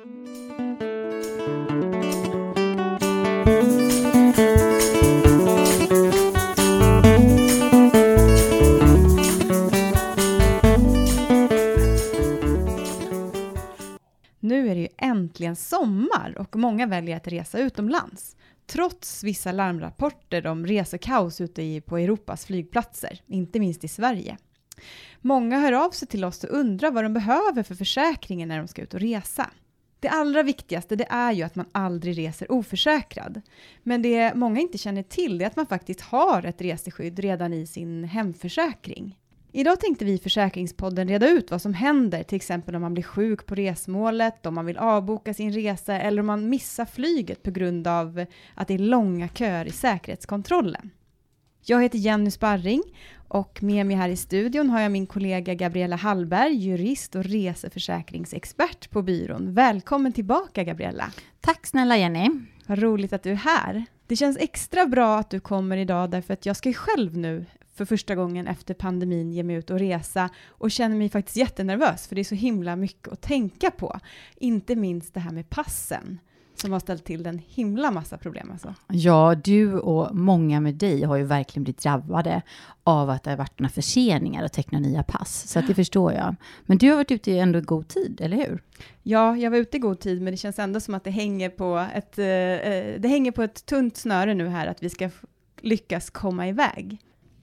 Nu är det ju äntligen sommar och många väljer att resa utomlands. Trots vissa larmrapporter om resekaos ute i, på Europas flygplatser, inte minst i Sverige. Många hör av sig till oss och undrar vad de behöver för försäkringen när de ska ut och resa. Det allra viktigaste det är ju att man aldrig reser oförsäkrad. Men det många inte känner till är att man faktiskt har ett reseskydd redan i sin hemförsäkring. Idag tänkte vi i Försäkringspodden reda ut vad som händer, till exempel om man blir sjuk på resmålet, om man vill avboka sin resa eller om man missar flyget på grund av att det är långa köer i säkerhetskontrollen. Jag heter Jenny Sparring och med mig här i studion har jag min kollega Gabriella Hallberg, jurist och reseförsäkringsexpert på byrån. Välkommen tillbaka Gabriella! Tack snälla Jenny! Vad roligt att du är här. Det känns extra bra att du kommer idag därför att jag ska ju själv nu för första gången efter pandemin ge mig ut och resa och känner mig faktiskt jättenervös för det är så himla mycket att tänka på. Inte minst det här med passen som har ställt till en himla massa problem. Alltså. Ja, du och många med dig har ju verkligen blivit drabbade av att det har varit några förseningar att teckna nya pass, så att det förstår jag. Men du har varit ute i ändå god tid, eller hur? Ja, jag var ute i god tid, men det känns ändå som att det hänger på ett, eh, det hänger på ett tunt snöre nu här, att vi ska lyckas komma iväg.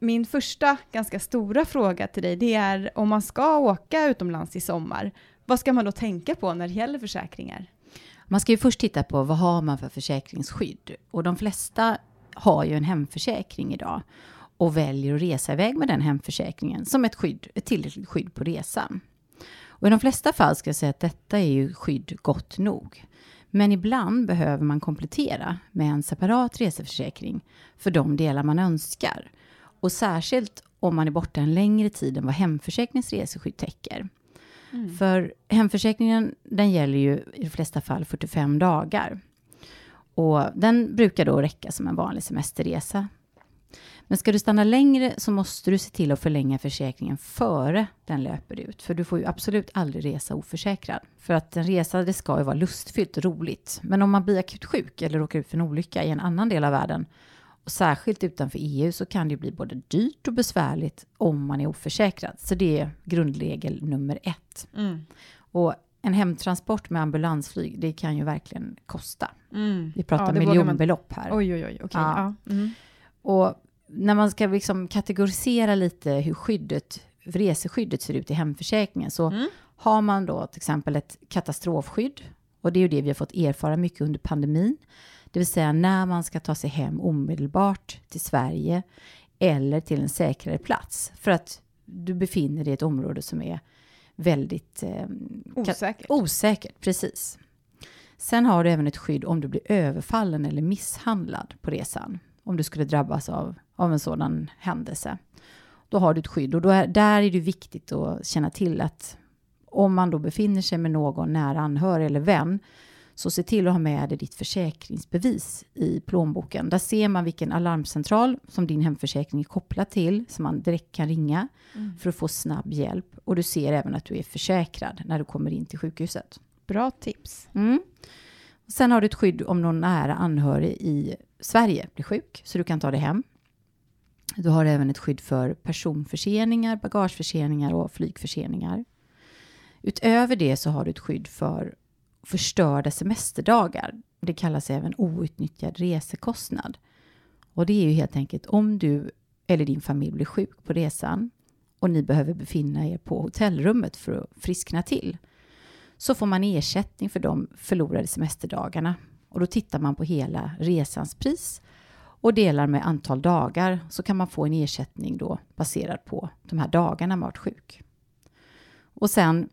Min första ganska stora fråga till dig, det är om man ska åka utomlands i sommar, vad ska man då tänka på när det gäller försäkringar? Man ska ju först titta på vad har man för försäkringsskydd? Och de flesta har ju en hemförsäkring idag och väljer att resa iväg med den hemförsäkringen som ett, skydd, ett tillräckligt skydd på resan. Och i de flesta fall ska jag säga att detta är ju skydd gott nog. Men ibland behöver man komplettera med en separat reseförsäkring för de delar man önskar. Och särskilt om man är borta en längre tid än vad hemförsäkringens reseskydd täcker. Mm. För hemförsäkringen den gäller ju i de flesta fall 45 dagar. Och den brukar då räcka som en vanlig semesterresa. Men ska du stanna längre så måste du se till att förlänga försäkringen före den löper ut. För du får ju absolut aldrig resa oförsäkrad. För att en resa, det ska ju vara lustfyllt och roligt. Men om man blir akut sjuk eller råkar ut för en olycka i en annan del av världen och särskilt utanför EU så kan det bli både dyrt och besvärligt om man är oförsäkrad. Så det är grundregel nummer ett. Mm. Och en hemtransport med ambulansflyg, det kan ju verkligen kosta. Mm. Vi pratar ja, miljonbelopp här. Oj, oj, oj. Okay. Ja. Ja. Mm. Och när man ska liksom kategorisera lite hur skyddet, reseskyddet ser ut i hemförsäkringen så mm. har man då till exempel ett katastrofskydd. Och det är ju det vi har fått erfara mycket under pandemin. Det vill säga när man ska ta sig hem omedelbart till Sverige eller till en säkrare plats för att du befinner dig i ett område som är väldigt eh, osäkert. osäkert. Precis. Sen har du även ett skydd om du blir överfallen eller misshandlad på resan. Om du skulle drabbas av, av en sådan händelse. Då har du ett skydd och är, där är det viktigt att känna till att om man då befinner sig med någon nära anhörig eller vän så se till att ha med dig ditt försäkringsbevis i plånboken. Där ser man vilken alarmcentral som din hemförsäkring är kopplad till, som man direkt kan ringa mm. för att få snabb hjälp. Och du ser även att du är försäkrad när du kommer in till sjukhuset. Bra tips. Mm. Sen har du ett skydd om någon nära anhörig i Sverige blir sjuk, så du kan ta det hem. Du har även ett skydd för personförseningar, bagageförseningar och flygförseningar. Utöver det så har du ett skydd för förstörda semesterdagar. Det kallas även outnyttjad resekostnad. Och det är ju helt enkelt om du eller din familj blir sjuk på resan och ni behöver befinna er på hotellrummet för att friskna till så får man ersättning för de förlorade semesterdagarna. Och då tittar man på hela resans pris och delar med antal dagar så kan man få en ersättning då baserad på de här dagarna man varit sjuk. Och sen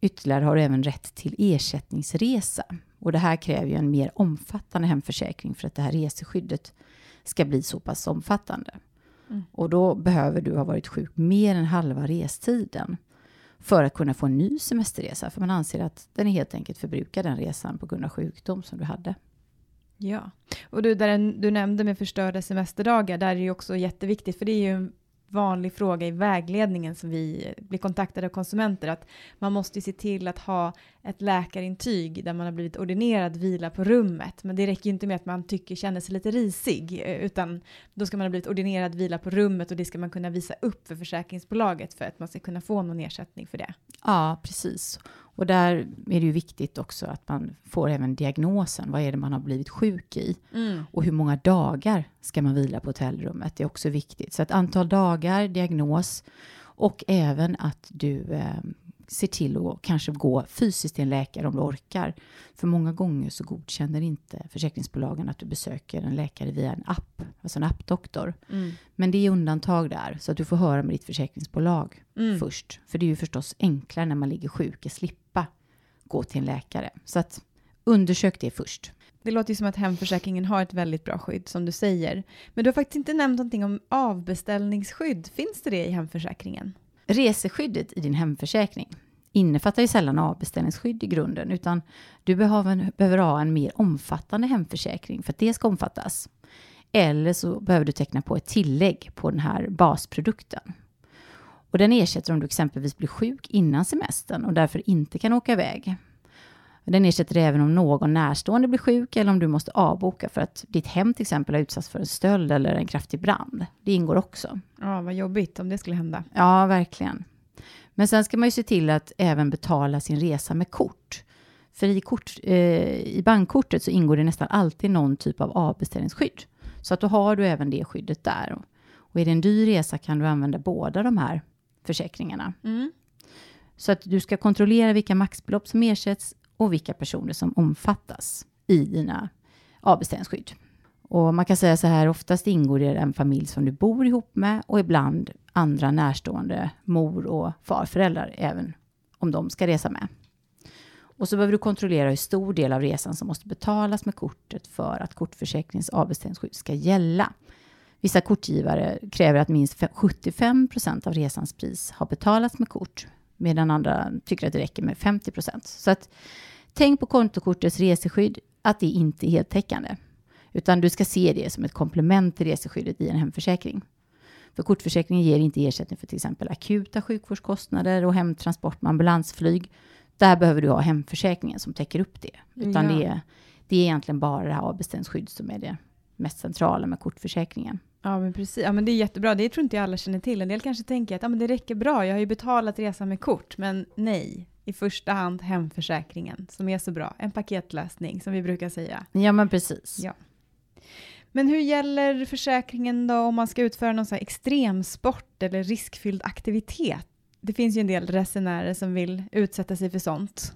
Ytterligare har du även rätt till ersättningsresa. Och det här kräver ju en mer omfattande hemförsäkring för att det här reseskyddet ska bli så pass omfattande. Mm. Och då behöver du ha varit sjuk mer än halva restiden för att kunna få en ny semesterresa. För man anser att den är helt enkelt förbrukad den resan på grund av sjukdom som du hade. Ja, och du, där du nämnde med förstörda semesterdagar, där är det ju också jätteviktigt, för det är ju vanlig fråga i vägledningen som vi blir kontaktade av konsumenter att man måste se till att ha ett läkarintyg där man har blivit ordinerad vila på rummet. Men det räcker ju inte med att man tycker känner sig lite risig eh, utan då ska man ha blivit ordinerad vila på rummet och det ska man kunna visa upp för försäkringsbolaget för att man ska kunna få någon ersättning för det. Ja, precis. Och där är det ju viktigt också att man får även diagnosen. Vad är det man har blivit sjuk i? Mm. Och hur många dagar ska man vila på hotellrummet? Det är också viktigt. Så ett antal dagar, diagnos och även att du eh, ser till att kanske gå fysiskt till en läkare om du orkar. För många gånger så godkänner inte försäkringsbolagen att du besöker en läkare via en app, alltså en appdoktor. Mm. Men det är undantag där, så att du får höra med ditt försäkringsbolag mm. först. För det är ju förstås enklare när man ligger sjuk att slippa gå till en läkare. Så att undersök det först. Det låter ju som att hemförsäkringen har ett väldigt bra skydd, som du säger. Men du har faktiskt inte nämnt någonting om avbeställningsskydd. Finns det det i hemförsäkringen? Reseskyddet i din hemförsäkring innefattar ju sällan avbeställningsskydd i grunden, utan du behöver, behöver ha en mer omfattande hemförsäkring för att det ska omfattas. Eller så behöver du teckna på ett tillägg på den här basprodukten. Och den ersätter om du exempelvis blir sjuk innan semestern och därför inte kan åka iväg. Den ersätter även om någon närstående blir sjuk eller om du måste avboka för att ditt hem till exempel har utsatts för en stöld eller en kraftig brand. Det ingår också. Ja, vad jobbigt om det skulle hända. Ja, verkligen. Men sen ska man ju se till att även betala sin resa med kort. För i, kort, eh, i bankkortet så ingår det nästan alltid någon typ av avbeställningsskydd. Så att då har du även det skyddet där. Och är det en dyr resa kan du använda båda de här försäkringarna. Mm. Så att du ska kontrollera vilka maxbelopp som ersätts och vilka personer som omfattas i dina avbeställningsskydd. Och man kan säga så här, oftast ingår det en familj som du bor ihop med och ibland andra närstående mor och farföräldrar, även om de ska resa med. Och så behöver du kontrollera hur stor del av resan som måste betalas med kortet för att kortförsäkringens avbeställningsskydd ska gälla. Vissa kortgivare kräver att minst 75 procent av resans pris har betalats med kort, medan andra tycker att det räcker med 50 procent. Så att tänk på kontokortets reseskydd, att det inte är heltäckande, utan du ska se det som ett komplement till reseskyddet i en hemförsäkring. För kortförsäkringen ger inte ersättning för till exempel akuta sjukvårdskostnader och hemtransport med ambulansflyg. Där behöver du ha hemförsäkringen som täcker upp det. Utan ja. det, är, det är egentligen bara det här avbeställningsskydd som är det mest centrala med kortförsäkringen. Ja, men precis. Ja, men det är jättebra. Det tror inte jag alla känner till. En del kanske tänker att ja, men det räcker bra. Jag har ju betalat resan med kort. Men nej, i första hand hemförsäkringen som är så bra. En paketlösning som vi brukar säga. Ja, men precis. Ja. Men hur gäller försäkringen då om man ska utföra någon så extremsport eller riskfylld aktivitet? Det finns ju en del resenärer som vill utsätta sig för sånt.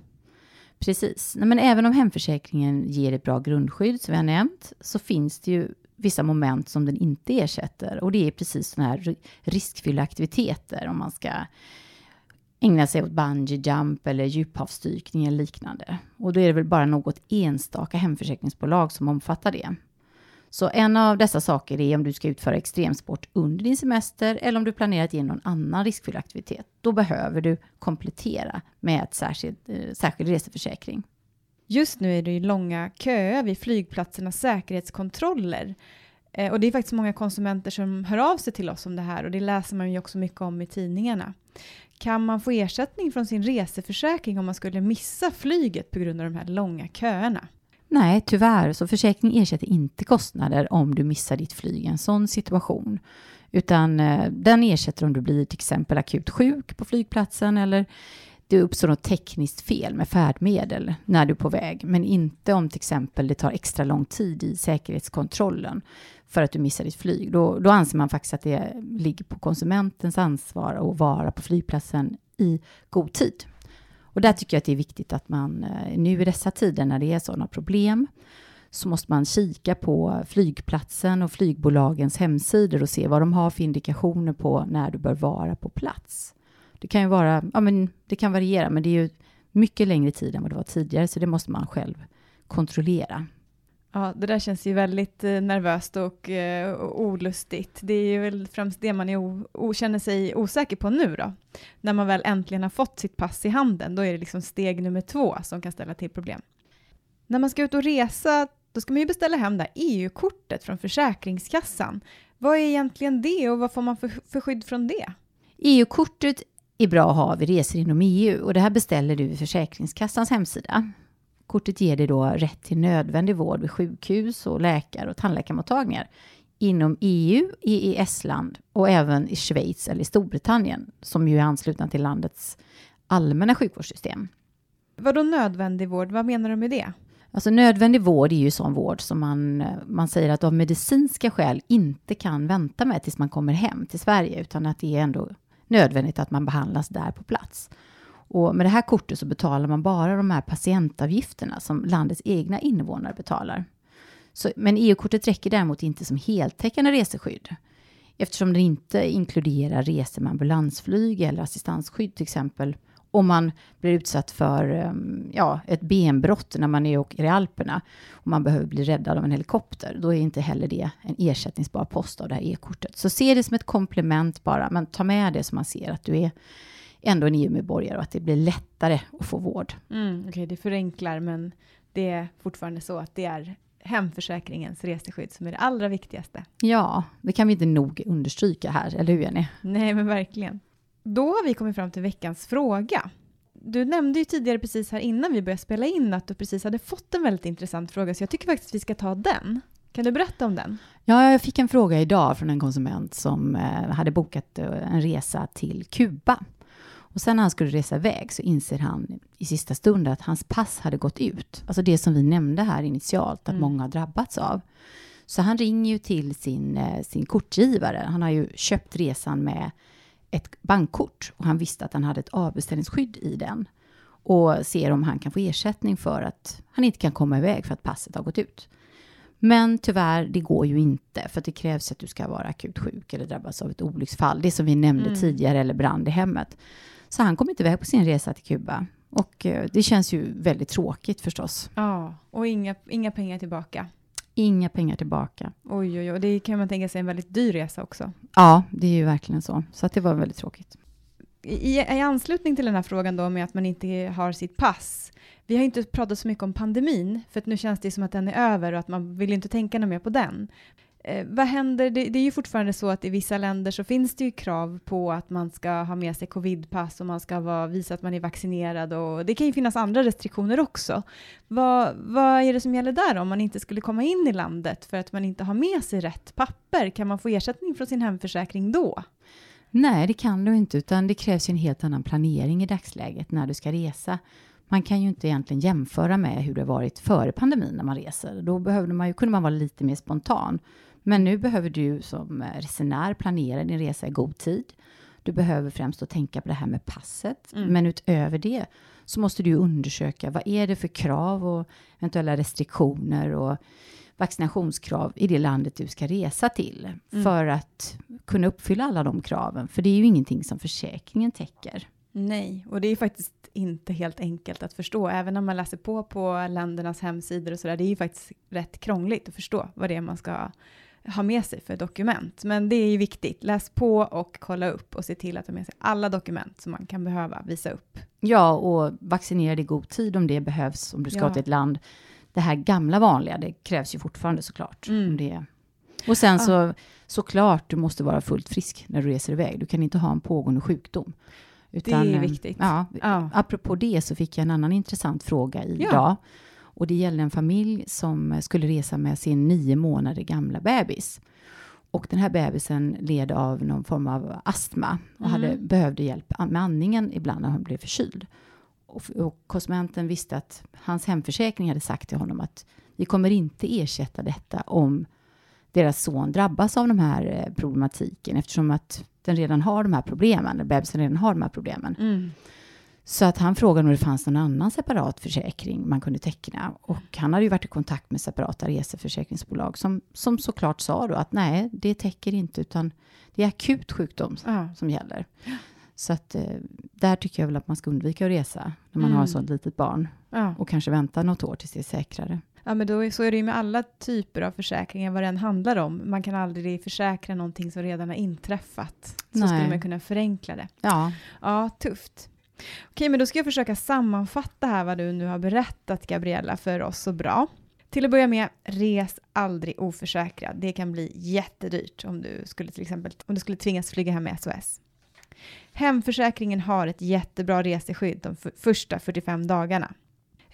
Precis. men även om hemförsäkringen ger ett bra grundskydd, som vi har nämnt, så finns det ju vissa moment som den inte ersätter. Och det är precis sådana här riskfyllda aktiviteter, om man ska ägna sig åt bungee jump eller djuphavsdykning eller liknande. Och då är det väl bara något enstaka hemförsäkringsbolag som omfattar det. Så en av dessa saker är om du ska utföra extremsport under din semester eller om du planerar att ge någon annan riskfylld aktivitet. Då behöver du komplettera med ett särskild, eh, särskild reseförsäkring. Just nu är det ju långa köer vid flygplatsernas säkerhetskontroller. Eh, och det är faktiskt många konsumenter som hör av sig till oss om det här och det läser man ju också mycket om i tidningarna. Kan man få ersättning från sin reseförsäkring om man skulle missa flyget på grund av de här långa köerna? Nej, tyvärr, så försäkring ersätter inte kostnader om du missar ditt flyg i en sån situation. Utan eh, den ersätter om du blir till exempel akut sjuk på flygplatsen eller det uppstår något tekniskt fel med färdmedel när du är på väg, men inte om till exempel det tar extra lång tid i säkerhetskontrollen för att du missar ditt flyg. Då, då anser man faktiskt att det ligger på konsumentens ansvar att vara på flygplatsen i god tid. Och där tycker jag att det är viktigt att man eh, nu i dessa tider när det är sådana problem så måste man kika på flygplatsen och flygbolagens hemsidor och se vad de har för indikationer på när du bör vara på plats. Det kan ju vara, ja men det kan variera, men det är ju mycket längre tid än vad det var tidigare, så det måste man själv kontrollera. Ja, det där känns ju väldigt eh, nervöst och, eh, och olustigt. Det är ju väl främst det man är o, o, känner sig osäker på nu då. När man väl äntligen har fått sitt pass i handen, då är det liksom steg nummer två som kan ställa till problem. När man ska ut och resa, då ska man ju beställa hem det EU-kortet från Försäkringskassan. Vad är egentligen det och vad får man för, för skydd från det? EU-kortet är bra att ha vid resor inom EU och det här beställer du vid Försäkringskassans hemsida. Kortet ger dig då rätt till nödvändig vård vid sjukhus och läkar och tandläkarmottagningar inom EU, EES-land och även i Schweiz eller i Storbritannien som ju är anslutna till landets allmänna sjukvårdssystem. Vad då nödvändig vård? Vad menar du med det? Alltså nödvändig vård är ju sån vård som man, man säger att av medicinska skäl inte kan vänta med tills man kommer hem till Sverige, utan att det är ändå nödvändigt att man behandlas där på plats. Och med det här kortet så betalar man bara de här patientavgifterna som landets egna invånare betalar. Så, men EU-kortet räcker däremot inte som heltäckande reseskydd eftersom det inte inkluderar resor med ambulansflyg eller assistansskydd till exempel om man blir utsatt för ehm, ja, ett benbrott när man är och i Alperna och man behöver bli räddad av en helikopter, då är inte heller det en ersättningsbar post av det här e-kortet. Så se det som ett komplement bara, men ta med det som man ser att du är ändå en EU-medborgare och att det blir lättare att få vård. Mm, Okej, okay, det förenklar, men det är fortfarande så att det är hemförsäkringens reseskydd som är det allra viktigaste. Ja, det kan vi inte nog understryka här, eller hur Jenny? Nej, men verkligen. Då har vi kommit fram till veckans fråga. Du nämnde ju tidigare precis här innan vi började spela in att du precis hade fått en väldigt intressant fråga, så jag tycker faktiskt att vi ska ta den. Kan du berätta om den? Ja, jag fick en fråga idag från en konsument som eh, hade bokat eh, en resa till Kuba. Och sen när han skulle resa iväg så inser han i sista stund att hans pass hade gått ut. Alltså det som vi nämnde här initialt, att mm. många har drabbats av. Så han ringer ju till sin, eh, sin kortgivare. Han har ju köpt resan med ett bankkort och han visste att han hade ett avbeställningsskydd i den och ser om han kan få ersättning för att han inte kan komma iväg för att passet har gått ut. Men tyvärr, det går ju inte för det krävs att du ska vara akut sjuk eller drabbas av ett olycksfall. Det som vi nämnde mm. tidigare eller brand i hemmet. Så han kom inte iväg på sin resa till Kuba. Och eh, det känns ju väldigt tråkigt förstås. Ja, och inga, inga pengar tillbaka. Inga pengar tillbaka. Oj, oj, oj. Det kan man tänka sig en väldigt dyr resa också. Ja, det är ju verkligen så. Så att det var väldigt tråkigt. I, I anslutning till den här frågan då med att man inte har sitt pass. Vi har inte pratat så mycket om pandemin, för att nu känns det som att den är över och att man vill inte tänka något mer på den. Eh, vad händer? Det, det, är ju fortfarande så att i vissa länder så finns det ju krav på att man ska ha med sig covidpass och man ska vara, visa att man är vaccinerad och det kan ju finnas andra restriktioner också. Vad, vad är det som gäller där om man inte skulle komma in i landet för att man inte har med sig rätt papper? Kan man få ersättning från sin hemförsäkring då? Nej, det kan du inte, utan det krävs en helt annan planering i dagsläget när du ska resa. Man kan ju inte egentligen jämföra med hur det varit före pandemin när man reser. Då behövde man ju, kunde man vara lite mer spontan. Men nu behöver du som resenär planera din resa i god tid. Du behöver främst att tänka på det här med passet. Mm. Men utöver det så måste du undersöka vad är det för krav och eventuella restriktioner och vaccinationskrav i det landet du ska resa till mm. för att kunna uppfylla alla de kraven. För det är ju ingenting som försäkringen täcker. Nej, och det är faktiskt inte helt enkelt att förstå, även om man läser på på ländernas hemsidor och sådär. Det är ju faktiskt rätt krångligt att förstå vad det är man ska ha med sig för dokument. Men det är ju viktigt. Läs på och kolla upp och se till att ha med sig alla dokument som man kan behöva visa upp. Ja, och vaccinera dig i god tid om det behövs, om du ska ja. till ett land. Det här gamla vanliga, det krävs ju fortfarande såklart. Mm. Om det och sen så, ah. såklart, du måste vara fullt frisk när du reser iväg. Du kan inte ha en pågående sjukdom. Utan, det är viktigt. Ja, ja. Apropå det så fick jag en annan intressant fråga idag. Ja. Och det gällde en familj som skulle resa med sin nio månader gamla bebis. Och den här bebisen led av någon form av astma och mm. hade, behövde hjälp med andningen ibland när hon blev förkyld. Och, och konsumenten visste att hans hemförsäkring hade sagt till honom att vi kommer inte ersätta detta om deras son drabbas av de här eh, problematiken eftersom att den redan har de här problemen, bebisen redan har de här problemen. Mm. Så att han frågade om det fanns någon annan separat försäkring man kunde teckna. Och han hade ju varit i kontakt med separata reseförsäkringsbolag som, som såklart sa då att nej, det täcker inte, utan det är akut sjukdom ja. som gäller. Så att eh, där tycker jag väl att man ska undvika att resa när man mm. har ett sådant litet barn. Ja. Och kanske vänta något år tills det är säkrare. Ja, men då, så är det ju med alla typer av försäkringar, vad den handlar om. Man kan aldrig försäkra någonting som redan har inträffat. Så Nej. skulle man kunna förenkla det. Ja. Ja, tufft. Okej, men då ska jag försöka sammanfatta här vad du nu har berättat, Gabriella, för oss så bra. Till att börja med, res aldrig oförsäkrad. Det kan bli jättedyrt om du skulle till exempel om du skulle tvingas flyga hem med SOS. Hemförsäkringen har ett jättebra reseskydd de första 45 dagarna.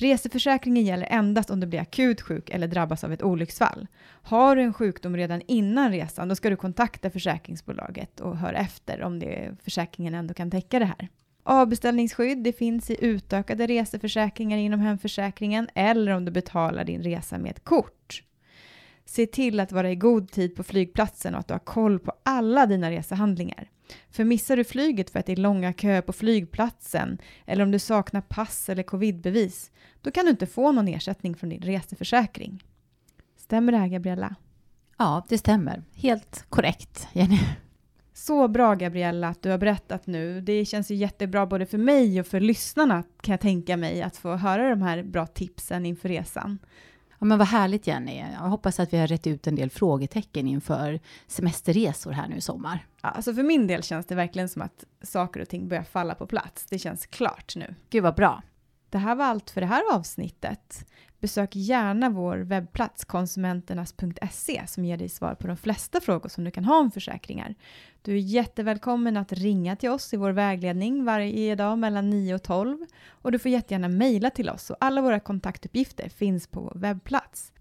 Reseförsäkringen gäller endast om du blir akut sjuk eller drabbas av ett olycksfall. Har du en sjukdom redan innan resan, då ska du kontakta försäkringsbolaget och höra efter om det, försäkringen ändå kan täcka det här. Avbeställningsskydd det finns i utökade reseförsäkringar inom hemförsäkringen eller om du betalar din resa med ett kort. Se till att vara i god tid på flygplatsen och att du har koll på alla dina resehandlingar. För missar du flyget för att det är långa köer på flygplatsen eller om du saknar pass eller covidbevis, då kan du inte få någon ersättning från din reseförsäkring. Stämmer det här Gabriella? Ja, det stämmer. Helt korrekt, Jenny. Så bra Gabriella att du har berättat nu. Det känns ju jättebra både för mig och för lyssnarna kan jag tänka mig att få höra de här bra tipsen inför resan. Ja, men vad härligt Jenny. Jag hoppas att vi har rätt ut en del frågetecken inför semesterresor här nu i sommar. Ja, alltså för min del känns det verkligen som att saker och ting börjar falla på plats. Det känns klart nu. Gud vad bra. Det här var allt för det här avsnittet. Besök gärna vår webbplats konsumenternas.se som ger dig svar på de flesta frågor som du kan ha om försäkringar. Du är jättevälkommen att ringa till oss i vår vägledning varje dag mellan 9 och 12 och du får jättegärna mejla till oss och alla våra kontaktuppgifter finns på vår webbplats.